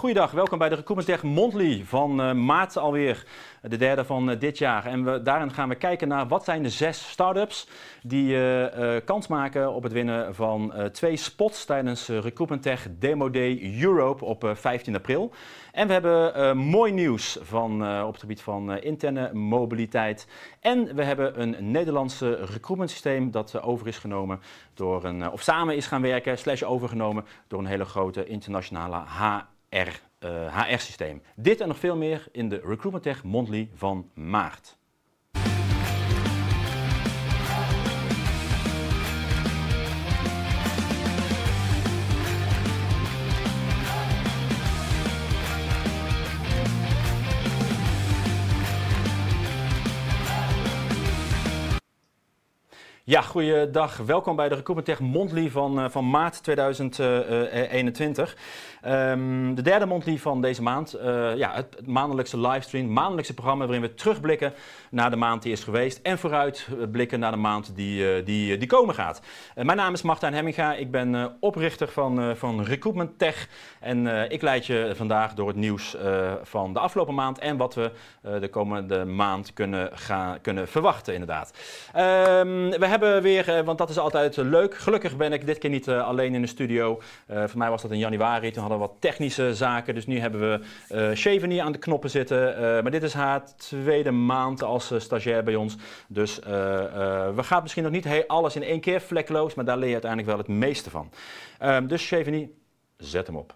Goeiedag, welkom bij de Recruitment Tech Monthly van uh, maart alweer, de derde van uh, dit jaar. En we, daarin gaan we kijken naar wat zijn de zes start-ups die kans maken op het winnen van twee spots tijdens Recruitment Tech Demo Day Europe op 15 april. En we hebben mooi nieuws van, op het gebied van interne mobiliteit. En we hebben een Nederlandse recruitment systeem dat over is genomen door een, of samen is gaan werken, slash overgenomen door een hele grote internationale HR HR-systeem. Eh, Dit en nog veel meer in de Recruitment Tech Monthly van maart. Ja, goeiedag. Welkom bij de Recruitment Tech Monthly van, uh, van maart 2021. Um, de derde monthly van deze maand. Uh, ja, het, maandelijkse livestream, maandelijkse programma waarin we terugblikken naar de maand die is geweest. En vooruit blikken naar de maand die, uh, die, die komen gaat. mijn naam is Martijn Hemminga. Ik ben oprichter van, van Recruitment Tech. En ik leid je vandaag door het nieuws van de afgelopen maand. En wat we de komende maand kunnen, gaan, kunnen verwachten inderdaad. Um, we hebben weer, want dat is altijd leuk. Gelukkig ben ik dit keer niet alleen in de studio. voor mij was dat in januari. Toen hadden wat technische zaken. Dus nu hebben we uh, aan de knoppen zitten. Uh, maar dit is haar tweede maand als uh, stagiair bij ons. Dus we gaan misschien nog niet alles in één keer vlekkeloos, maar daar leer je uiteindelijk wel het meeste van. Um, dus Cheveny, zet hem op.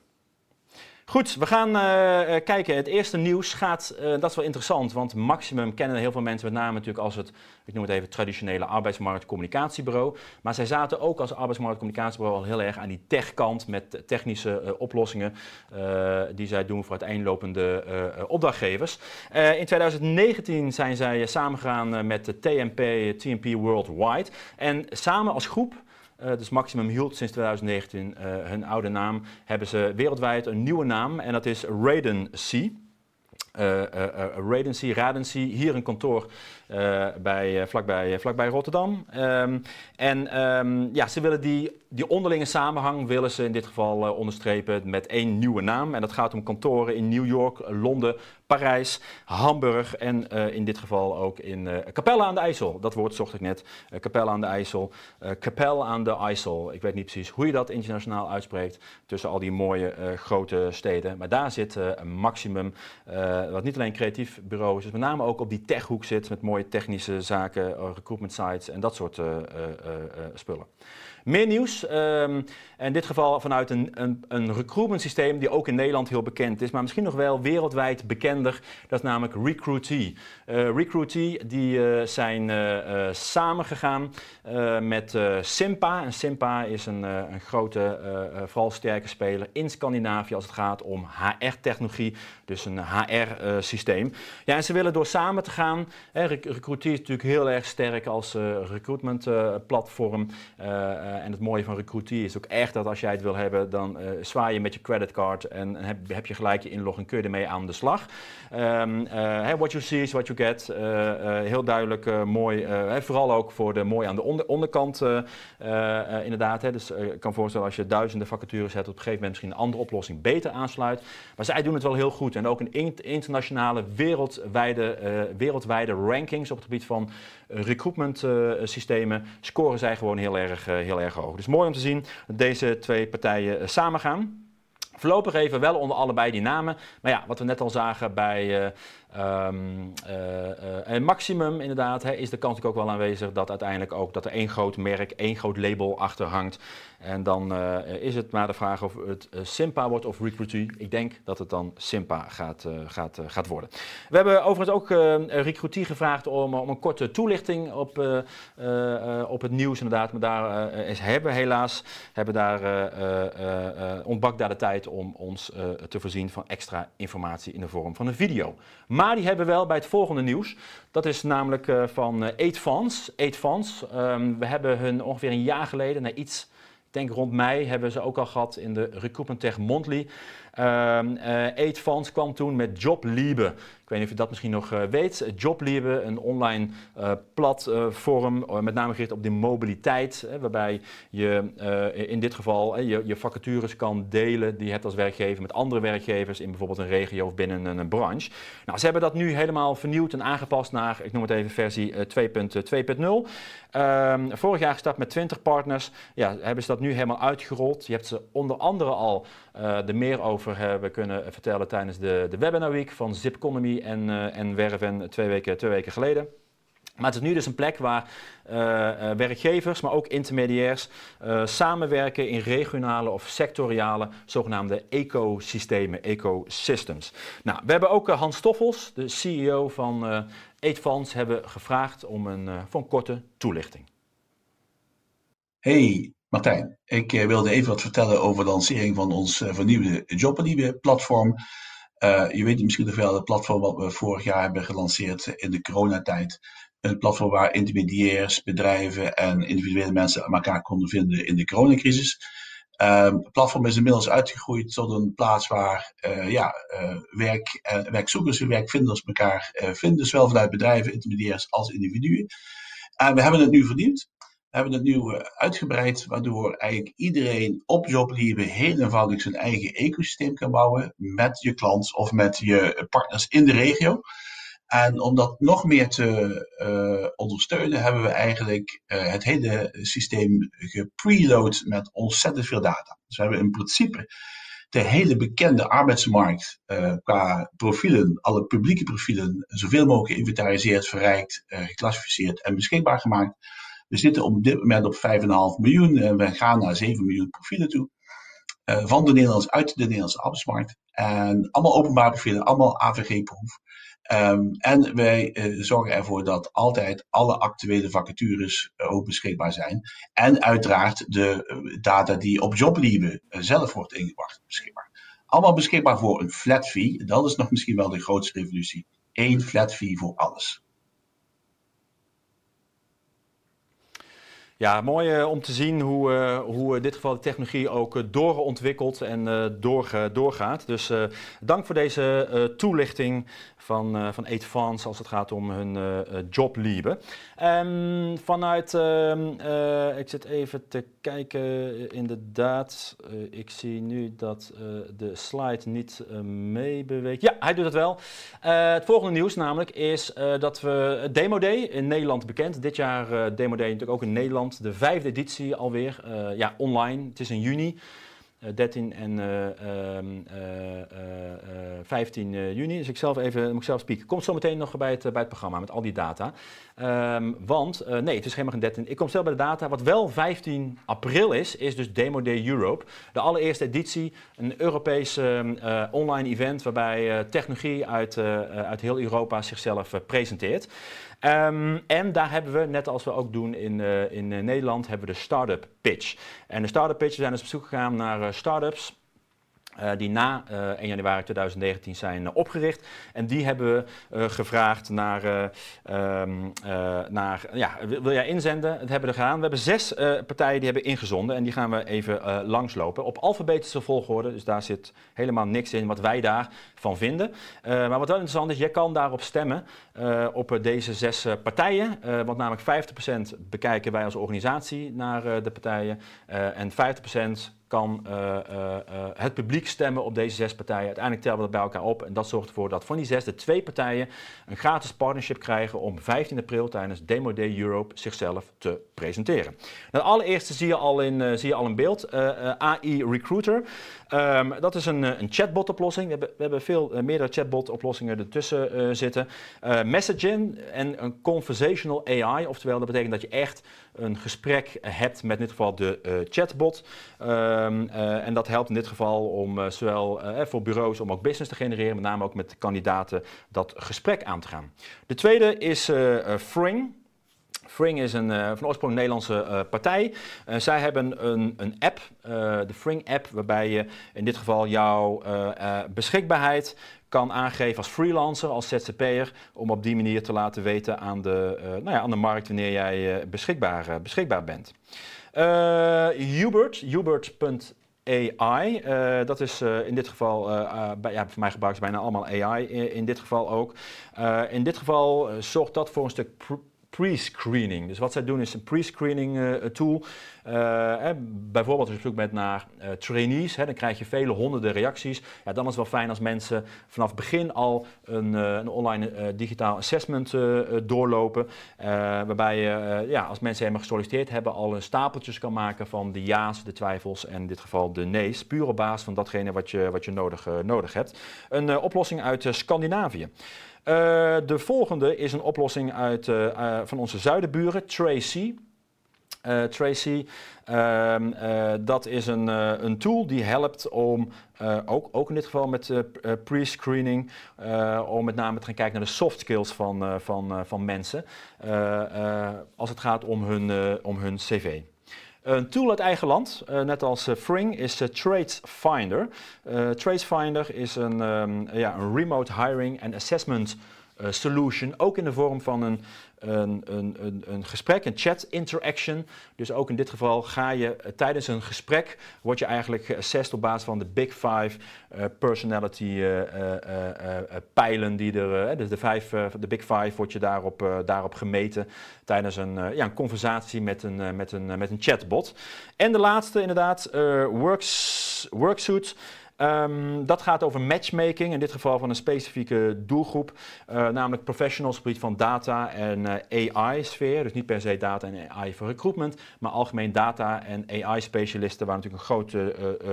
Goed, we gaan uh, kijken. Het eerste nieuws gaat, uh, dat is wel interessant, want Maximum kennen heel veel mensen met name natuurlijk als het, ik noem het even, traditionele arbeidsmarktcommunicatiebureau. Maar zij zaten ook als arbeidsmarktcommunicatiebureau al heel erg aan die techkant met technische oplossingen die zij doen voor uiteenlopende opdrachtgevers. in 2019 zijn zij samengegaan met de TMP, TMP Worldwide en samen als groep uh, dus Maximum hield sinds 2019 uh, hun oude naam. Hebben ze wereldwijd een nieuwe naam en dat is Raiden C. Uh, Raiden C, Raden C, hier een kantoor bij, vlakbij, vlakbij Rotterdam. Um, en um, ja, ze willen die die onderlinge samenhang willen ze in dit geval uh, onderstrepen met één nieuwe naam. En dat gaat om kantoren in New York, Londen, Parijs, Hamburg en uh, in dit geval ook in uh, Capelle aan de IJssel. Dat woord zocht ik net. Capelle aan de IJssel. Capelle aan de IJssel. Ik weet niet precies hoe je dat internationaal uitspreekt tussen al die mooie grote steden. Maar daar zit een maximum, wat niet alleen creatief bureau is, dus met name ook op die techhoek zit met mooie technische zaken, recruitment sites en dat soort spullen. Meer nieuws, um, in dit geval vanuit een, een, een recruitment systeem die ook in Nederland heel bekend is, maar misschien nog wel wereldwijd bekender. Dat is namelijk Recruitee. Uh, Recruitee die uh, zijn uh, samengegaan met Simpa. En Simpa is een, een grote, vooral sterke speler in Scandinavië als het gaat om HR-technologie, dus een HR-systeem. ja, en ze willen door samen te gaan, Recruitee is natuurlijk heel erg sterk als recruitment platform. En het mooie van Recruitee is ook echt dat als jij het wil hebben, dan uh, zwaai je met je creditcard en, heb, heb, je gelijk je inlog en kun je ermee aan de slag. Um, uh, what you see is what you get. heel duidelijk mooi. vooral ook voor de mooi aan de onder, onderkant inderdaad. Hè. Dus ik kan voorstellen als je duizenden vacatures hebt, op een gegeven moment misschien een andere oplossing beter aansluit. Maar zij doen het wel heel goed. En ook in internationale wereldwijde, wereldwijde rankings op het gebied van recruitment systemen scoren zij gewoon heel erg, heel erg hoog. Dus mooi om te zien dat deze twee partijen eh, samen gaan. Voorlopig even wel onder allebei die namen. Maar ja, wat we net al zagen bij Um, uh, uh, maximum inderdaad hè, is de kans ook wel aanwezig dat uiteindelijk ook dat er één groot merk, één groot label achter hangt. En dan uh, is het maar de vraag of het Simpa wordt of Recruitee. Ik denk dat het dan Simpa gaat, gaat, gaat worden. We hebben overigens ook Recruitee gevraagd om, om een korte toelichting op, op het nieuws inderdaad. Maar daar is, hebben helaas hebben daar, ontbakt daar de tijd om ons te voorzien van extra informatie in de vorm van een video. Maar die hebben wel bij het volgende nieuws. Dat is namelijk uh, van Eight Fans. Fans. Um, we hebben hun ongeveer een jaar geleden, naar iets, ik denk rond mei, hebben ze ook al gehad in de Recruitment Tech Monthly. Uh, Funds kwam toen met Jobliebe. Ik weet niet of je dat misschien nog uh, weet. Jobliebe, een online uh, platform, met name gericht op de mobiliteit. waarbij je in dit geval je, je, vacatures kan delen die je hebt als werkgever met andere werkgevers in bijvoorbeeld een regio of binnen een, branche. Nou, ze hebben dat nu helemaal vernieuwd en aangepast naar, ik noem het even versie 2.2.0. Um, vorig jaar gestart met 20 partners. Ja, hebben ze dat nu helemaal uitgerold. Je hebt ze onder andere al er meer over hebben kunnen vertellen tijdens de, de Webinar Week van Zipconomy en, uh, en Werven twee weken, twee weken geleden. Maar het is nu dus een plek waar uh, uh, werkgevers, maar ook intermediairs uh, samenwerken in regionale of sectoriale zogenaamde ecosystemen, ecosystems. Nou, we hebben ook Hans Stoffels, de CEO van Funds hebben gevraagd om een, uh, voor korte toelichting. Hey Martijn, ik uh, wilde even wat vertellen over de lancering van ons uh, vernieuwde Jobberliebe-platform. je weet misschien nog wel het platform wat we vorig jaar hebben gelanceerd in de coronatijd. Een platform waar intermediairs, bedrijven en individuele mensen elkaar konden vinden in de coronacrisis. Um, het platform is inmiddels uitgegroeid tot een plaats waar uh, ja, werk, werkzoekers en werkvinders elkaar vinden, zowel vanuit bedrijven, intermediairs als individuen. En we hebben het nu verdiend. Hebben het nu uitgebreid, waardoor eigenlijk iedereen op Jobliebe heel eenvoudig zijn eigen ecosysteem kan bouwen met je klant of met je partners in de regio. En om dat nog meer te uh, ondersteunen, hebben we eigenlijk het hele systeem gepreload met ontzettend veel data. Dus we hebben in principe de hele bekende arbeidsmarkt qua profielen, alle publieke profielen, zoveel mogelijk geïnventariseerd, verrijkt, geclassificeerd en beschikbaar gemaakt. We zitten op dit moment op 5,5 miljoen en we gaan naar 7 miljoen profielen toe. van de Nederlandse, uit de Nederlandse arbeidsmarkt. En allemaal openbaar profielen, allemaal AVG-proef. Um, en wij uh, zorgen ervoor dat altijd alle actuele vacatures uh, ook beschikbaar zijn. En uiteraard de data die op Jobliebe zelf wordt ingebracht beschikbaar. Allemaal beschikbaar voor een flat fee. Dat is nog misschien wel de grootste revolutie. Eén flat fee voor alles. Ja, mooi om te zien hoe, uh, hoe in dit geval de technologie ook doorontwikkelt en door, doorgaat. Dus dank voor deze toelichting van, uh, van als het gaat om hun uh, jobliebe. Um, vanuit, uh, ik zit even te kijken, inderdaad, ik zie nu dat de slide niet meebeweegt. Ja, hij doet het wel. het volgende nieuws namelijk is dat we Demo Day in Nederland bekend. Dit jaar Demo Day natuurlijk ook in Nederland, de vijfde editie alweer, ja, online. Het is in juni. 13 en uh, 15 juni. Dus ik zelf even, moet ik zelf spieken. Komt zo meteen nog bij het, bij het programma met al die data. Um, want, nee, het is helemaal geen 13. Ik kom zelf bij de data. Wat wel 15 april is, is dus Demo Day Europe. De allereerste editie, een Europees uh, online event waarbij technologie uit, uit heel Europa zichzelf presenteert. Um, en daar hebben we, net als we ook doen in, in Nederland, hebben we de Startup Pitch. En de Startup Pitch, zijn dus op zoek gegaan naar startups uh, die na eh, 1 januari 2019 zijn uh, opgericht. En die hebben we gevraagd naar, ehm, naar ja, wil jij inzenden? Dat hebben we gedaan. We hebben zes partijen die hebben ingezonden en die gaan we even langslopen. Op alfabetische volgorde, dus daar zit helemaal niks in wat wij daarvan vinden. maar wat wel interessant is, je kan daarop stemmen op deze zes partijen. want namelijk 50% bekijken wij als organisatie naar de partijen en 50% kan uh, uh, het publiek stemmen op deze zes partijen. Uiteindelijk tellen we dat bij elkaar op en dat zorgt ervoor dat van die zes de twee partijen een gratis partnership krijgen om 15 april tijdens Demo Day Europe zichzelf te presenteren. Nou, allereerste zie je al in, zie je al in beeld, AI Recruiter. Um, dat is een, een chatbot oplossing. We hebben, we hebben veel meerdere chatbot oplossingen ertussen zitten. messaging en een conversational AI, oftewel dat betekent dat je echt een gesprek hebt met in dit geval de chatbot. Uh, en dat helpt in dit geval om zowel voor bureaus om ook business te genereren, met name ook met kandidaten dat gesprek aan te gaan. De tweede is Fring. Fring is een van oorsprong Nederlandse partij. zij hebben een, een app, de Fring app, waarbij je in dit geval jouw beschikbaarheid kan aangeven als freelancer, als ZZP'er, om op die manier te laten weten aan de, nou ja, aan de markt wanneer jij beschikbaar, beschikbaar bent. Hubert, Hubert.ai AI. dat is in dit geval, bij, ja, voor mij gebruiken ze bijna allemaal AI in, dit geval ook. in dit geval zorgt dat voor een stuk pre-screening. Dus wat zij doen is een pre-screening uh, tool. Uh, eh, bijvoorbeeld als je op zoek bent naar uh, trainees, hè, dan krijg je vele honderden reacties. Ja, dan is het wel fijn als mensen vanaf het begin al een, een online digitaal assessment doorlopen. waarbij je, ja, als mensen helemaal gesolliciteerd hebben, al een stapeltjes kan maken van de ja's, de twijfels en in dit geval de nee's. Puur op basis van datgene wat je, wat je nodig, nodig hebt. Een oplossing uit Scandinavië. Uh, de volgende is een oplossing uit, uh, van onze zuidenburen, Tracy. Tracy, ehm, dat is een, een tool die helpt om, ook, ook in dit geval met pre-screening, om met name te gaan kijken naar de soft skills van, van, van mensen als het gaat om hun, om hun cv. Een tool uit eigen land, uh, net als uh, Fring, is uh, TradesFinder. TradesFinder is een, um, ja, een remote hiring and assessment solution, ook in de vorm van een een, een, een, gesprek, een chat interaction. Dus ook in dit geval ga je uh, tijdens een gesprek, word je eigenlijk geassessed op basis van de Big Five uh, personality pijlen die er, dus de, vijf, de Big Five wordt je daarop, daarop gemeten tijdens een, ja, een conversatie met een, met, een, met een chatbot. En de laatste inderdaad, works, Worksuit. Um, dat gaat over matchmaking, in dit geval van een specifieke doelgroep, uh, namelijk professionals op het gebied van data en eh, AI-sfeer. Dus niet per se data en AI voor recruitment, maar algemeen data en AI-specialisten, waar natuurlijk een groot uh,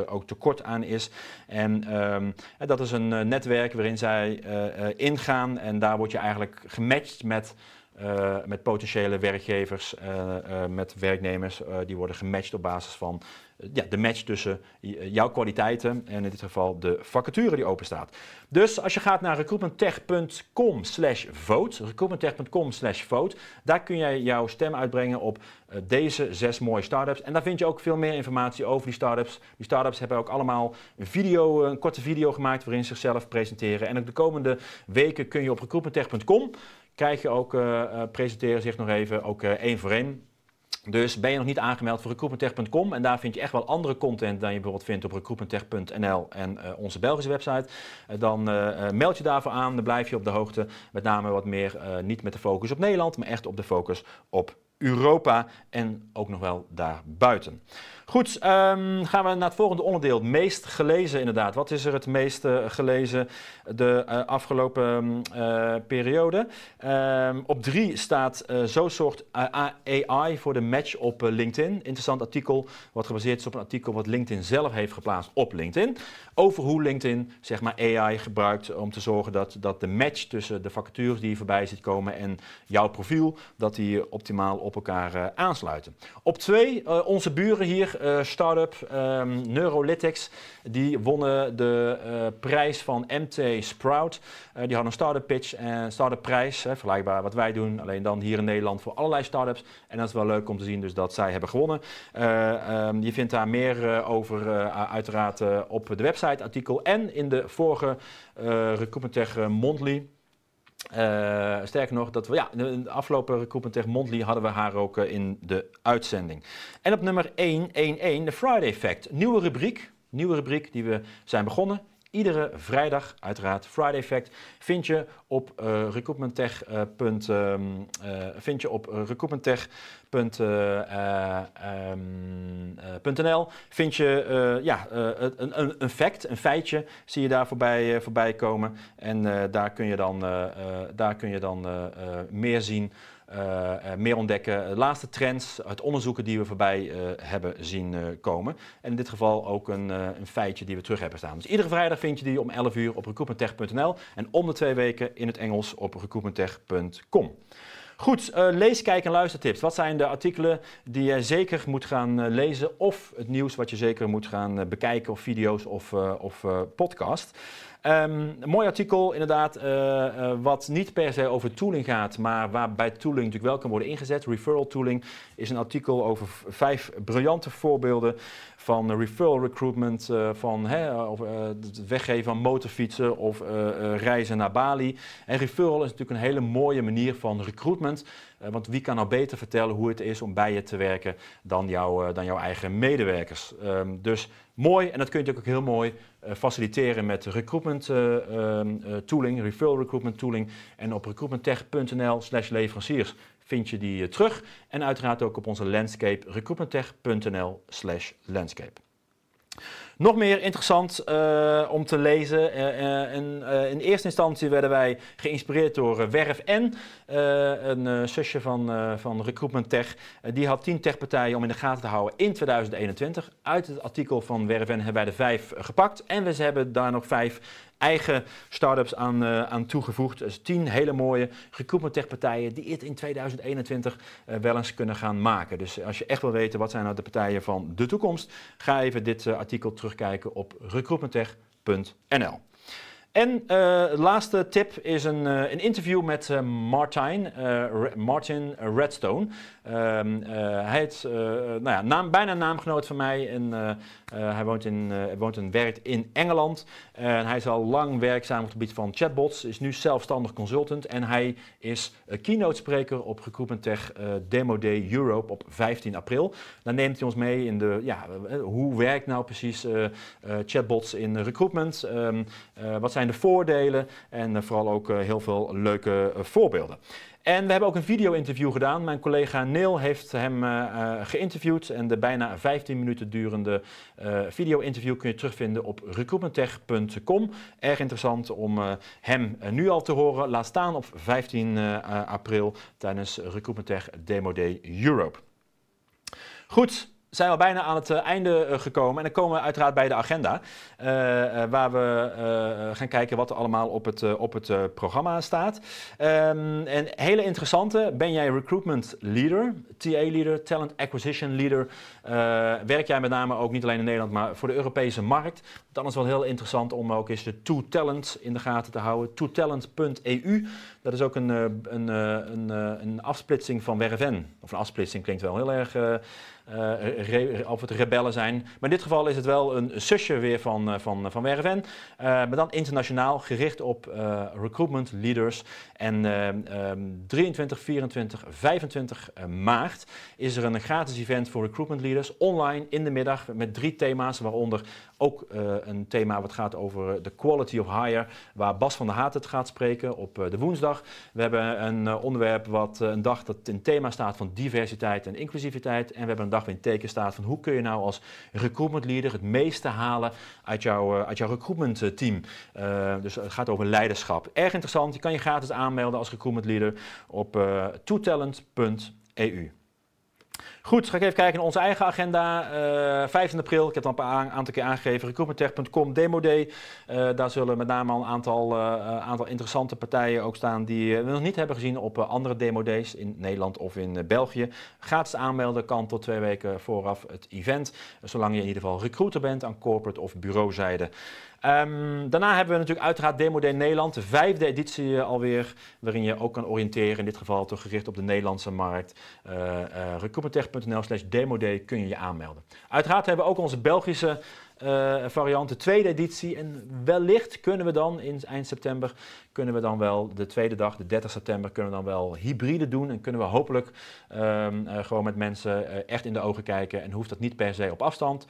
ook tekort aan is. En um, dat is een netwerk waarin zij ingaan en daar word je eigenlijk gematcht met. Met potentiële werkgevers, met werknemers, die worden gematcht op basis van ja, de match tussen jouw kwaliteiten en in dit geval de vacature die open staat. Dus als je gaat naar recruitmenttech.com slash vote, recruitmenttech.com slash vote, daar kun jij jouw stem uitbrengen op deze zes mooie startups. En daar vind je ook veel meer informatie over die startups. Die startups hebben ook allemaal een video, een korte video gemaakt waarin ze zichzelf presenteren. En ook de komende weken kun je op recruitmenttech.com krijg je ook, uh, presenteren zich nog even, ook één voor één. Dus ben je nog niet aangemeld voor recruitmenttech.com en daar vind je echt wel andere content dan je bijvoorbeeld vindt op recruitmenttech.nl en onze Belgische website, dan meld je daarvoor aan, dan blijf je op de hoogte. Met name wat meer niet met de focus op Nederland, maar echt op de focus op Europa en ook nog wel daarbuiten. Goed, um, gaan we naar het volgende onderdeel. Meest gelezen inderdaad. Wat is er het meest uh, gelezen de uh, afgelopen uh, periode? Um, op drie staat Zo zorgt AI voor de match op LinkedIn. Interessant artikel wat gebaseerd is op een artikel wat LinkedIn zelf heeft geplaatst op LinkedIn. Over hoe LinkedIn zeg maar, AI gebruikt om te zorgen dat, dat de match tussen de vacatures die voorbij ziet komen en jouw profiel, dat die optimaal op elkaar aansluiten. Op twee, onze buren hier uh, start-up um, Neurolytics. Die wonnen de uh, prijs van MT Sprout. Uh, die hadden een start-up pitch en start-up prijs. Vergelijkbaar wat wij doen, alleen dan hier in Nederland voor allerlei start-ups. En dat is wel leuk om te zien dus dat zij hebben gewonnen. Um, je vindt daar meer over uiteraard op de website artikel en in de vorige Recruitment Tech Monthly. Uh, sterker nog, dat we, ja, de afgelopen recruitment tegen Mondley hadden we haar ook uh, in de uitzending. En op nummer 111, de Friday Fact. Nieuwe rubriek, nieuwe rubriek die we zijn begonnen. Iedere vrijdag, uiteraard, Friday Fact, vind je op uh, vind je op recruitmenttech.nl um, vind je ja, een, een, een, fact, een feitje, zie je daar voorbij, voorbij komen. En daar kun je dan, daar kun je dan meer zien uh, meer ontdekken, de laatste trends, het onderzoeken die we voorbij hebben zien komen. En in dit geval ook een, een, feitje die we terug hebben staan. Dus iedere vrijdag vind je die om 11 uur op recruitmenttech.nl en om de twee weken in het Engels op recruitmenttech.com. Goed, lees, kijk en luistertips. Wat zijn de artikelen die je zeker moet gaan lezen of het nieuws wat je zeker moet gaan bekijken of video's of, of podcast? Um, een mooi artikel, inderdaad, uh, uh, wat niet per se over tooling gaat, maar waarbij tooling natuurlijk wel kan worden ingezet. Referral tooling is een artikel over vijf briljante voorbeelden van referral recruitment, uh, van hè, over, het weggeven van motorfietsen of reizen naar Bali. En referral is natuurlijk een hele mooie manier van recruitment want wie kan nou beter vertellen hoe het is om bij je te werken dan, jou, dan jouw eigen medewerkers? Ehm, dus mooi, en dat kun je natuurlijk ook heel mooi faciliteren met recruitment ehm, tooling, referral recruitment tooling. En op recruitmenttech.nl slash leveranciers vind je die terug. En uiteraard ook op onze landscape recruitmenttech.nl slash landscape. Nog meer interessant uh, om te lezen. Uh, in, in, eerste instantie werden wij geïnspireerd door WerfN, een zusje van, van Recruitment Tech. die had 10 techpartijen om in de gaten te houden in 2021. Uit het artikel van WerfN hebben wij de vijf gepakt en we hebben daar nog vijf eigen start-ups aan, uh, aan toegevoegd. Dus tien hele mooie recruitment tech partijen die het in 2021 uh, wel eens kunnen gaan maken. Dus als je echt wil weten wat zijn nou de partijen van de toekomst, ga even dit uh, artikel terugkijken op recruitmenttech.nl. En de laatste tip is een, een interview met uh, Martin, Martin Redstone. Ehm, hij is nou ja, naam, bijna naamgenoot van mij en hij woont, in, woont en werkt in Engeland. hij is al lang werkzaam op het gebied van chatbots, is nu zelfstandig consultant en hij is keynote spreker op Recruitment Tech Demo Day Europe op 15 april. Dan neemt hij ons mee in de, ja, hoe werkt nou precies chatbots in recruitment, um, wat zijn de voordelen en eh, vooral ook eh, heel veel leuke eh, voorbeelden. En we hebben ook een video-interview gedaan. Mijn collega Neil heeft hem uh, geïnterviewd. En de bijna 15 minuten durende uh, video-interview kun je terugvinden op recruitmenttech.com. Erg interessant om hem nu al te horen. Laat staan op 15 april tijdens Recruitment Demo Day Europe. Goed, zijn we bijna aan het eh, einde eh, gekomen. En dan komen we uiteraard bij de agenda. Uh, waar we gaan kijken wat er allemaal op het, op het programma staat. Um, en hele interessante, ben jij recruitment leader, TA leader, talent acquisition leader. werk jij met name ook niet alleen in Nederland, maar voor de Europese markt. Dan is wel heel interessant om ook eens de To Talent in de gaten te houden. ToTalent.eu, dat is ook een, een, een, een afsplitsing van Werven. Of een afsplitsing klinkt wel heel erg uh, of het rebellen zijn. Maar in dit geval is het wel een zusje weer van, van, van Werven. Maar dan internationaal gericht op recruitment leaders. En um, 23, 24, 25 maart is er een gratis event voor recruitment leaders. Online in de middag met drie thema's, waaronder ook een thema wat gaat over de quality of hire. Waar Bas van der Haat het gaat spreken op de woensdag. We hebben een onderwerp wat een dag dat in thema staat van diversiteit en inclusiviteit. En we hebben een dag waarin teken staat van hoe kun je nou als recruitment leader het meeste halen uit, jouw, uit jouw recruitment team. Dus het gaat over leiderschap. Erg interessant, je kan je gratis aanmelden als recruitment leader op uh, toetalent.eu. Goed, ga ik even kijken naar onze eigen agenda. Uh, eh, 15 april, ik heb het al een aantal keer aangegeven, recruitmenttech.com Demo Day. Uh, daar zullen met name al een aantal, uh, aantal interessante partijen ook staan die we nog niet hebben gezien op andere Demo Days in Nederland of in België. Gratis aanmelden kan tot twee weken vooraf het event, zolang je in ieder geval recruiter bent aan corporate of bureauzijde. Um, daarna hebben we natuurlijk uiteraard Demo Day Nederland, de vijfde editie alweer, waarin je ook kan oriënteren, in dit geval toch gericht op de Nederlandse markt. Uh, uh, recruitmenttech.nl slash demoday kun je je aanmelden. Uiteraard hebben we ook onze Belgische variant, de tweede editie. En wellicht kunnen we dan in eind september, kunnen we dan wel de tweede dag, de 30 september, kunnen we dan wel hybride doen. En kunnen we hopelijk um, gewoon met mensen echt in de ogen kijken. En hoeft dat niet per se op afstand.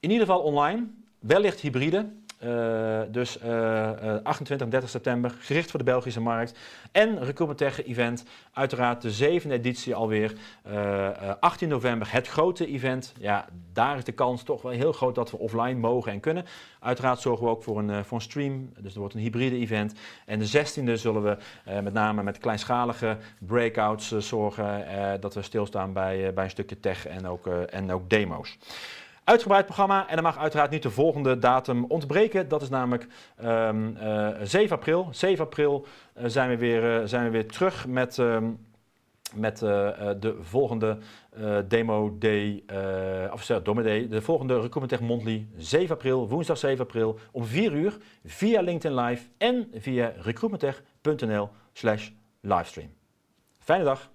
In ieder geval online, wellicht hybride. Uh, dus uh, 28 en 30 september, gericht voor de Belgische markt. En Recruitment Event, uiteraard de zevende editie alweer. Uh, eh, 18 eh, november, het grote event. Ja, daar is de kans toch wel heel groot dat we offline mogen en kunnen. Uiteraard zorgen we ook voor een, voor een stream, dus er wordt een hybride event. En de 16e zullen we met name met kleinschalige breakouts zorgen dat we stilstaan bij, bij een stukje tech en ook, en ook demo's. Uitgebreid programma en dan mag uiteraard niet de volgende datum ontbreken. Dat is namelijk um, uh, 7 april. 7 april uh, zijn, we weer, uh, zijn we weer terug met, um, met de volgende Demo Day, of Demo Day, de volgende Recruitment Tech Monthly. 7 april, woensdag 7 april om 4 uur via LinkedIn Live en via recruitmenttech.nl slash livestream. Fijne dag!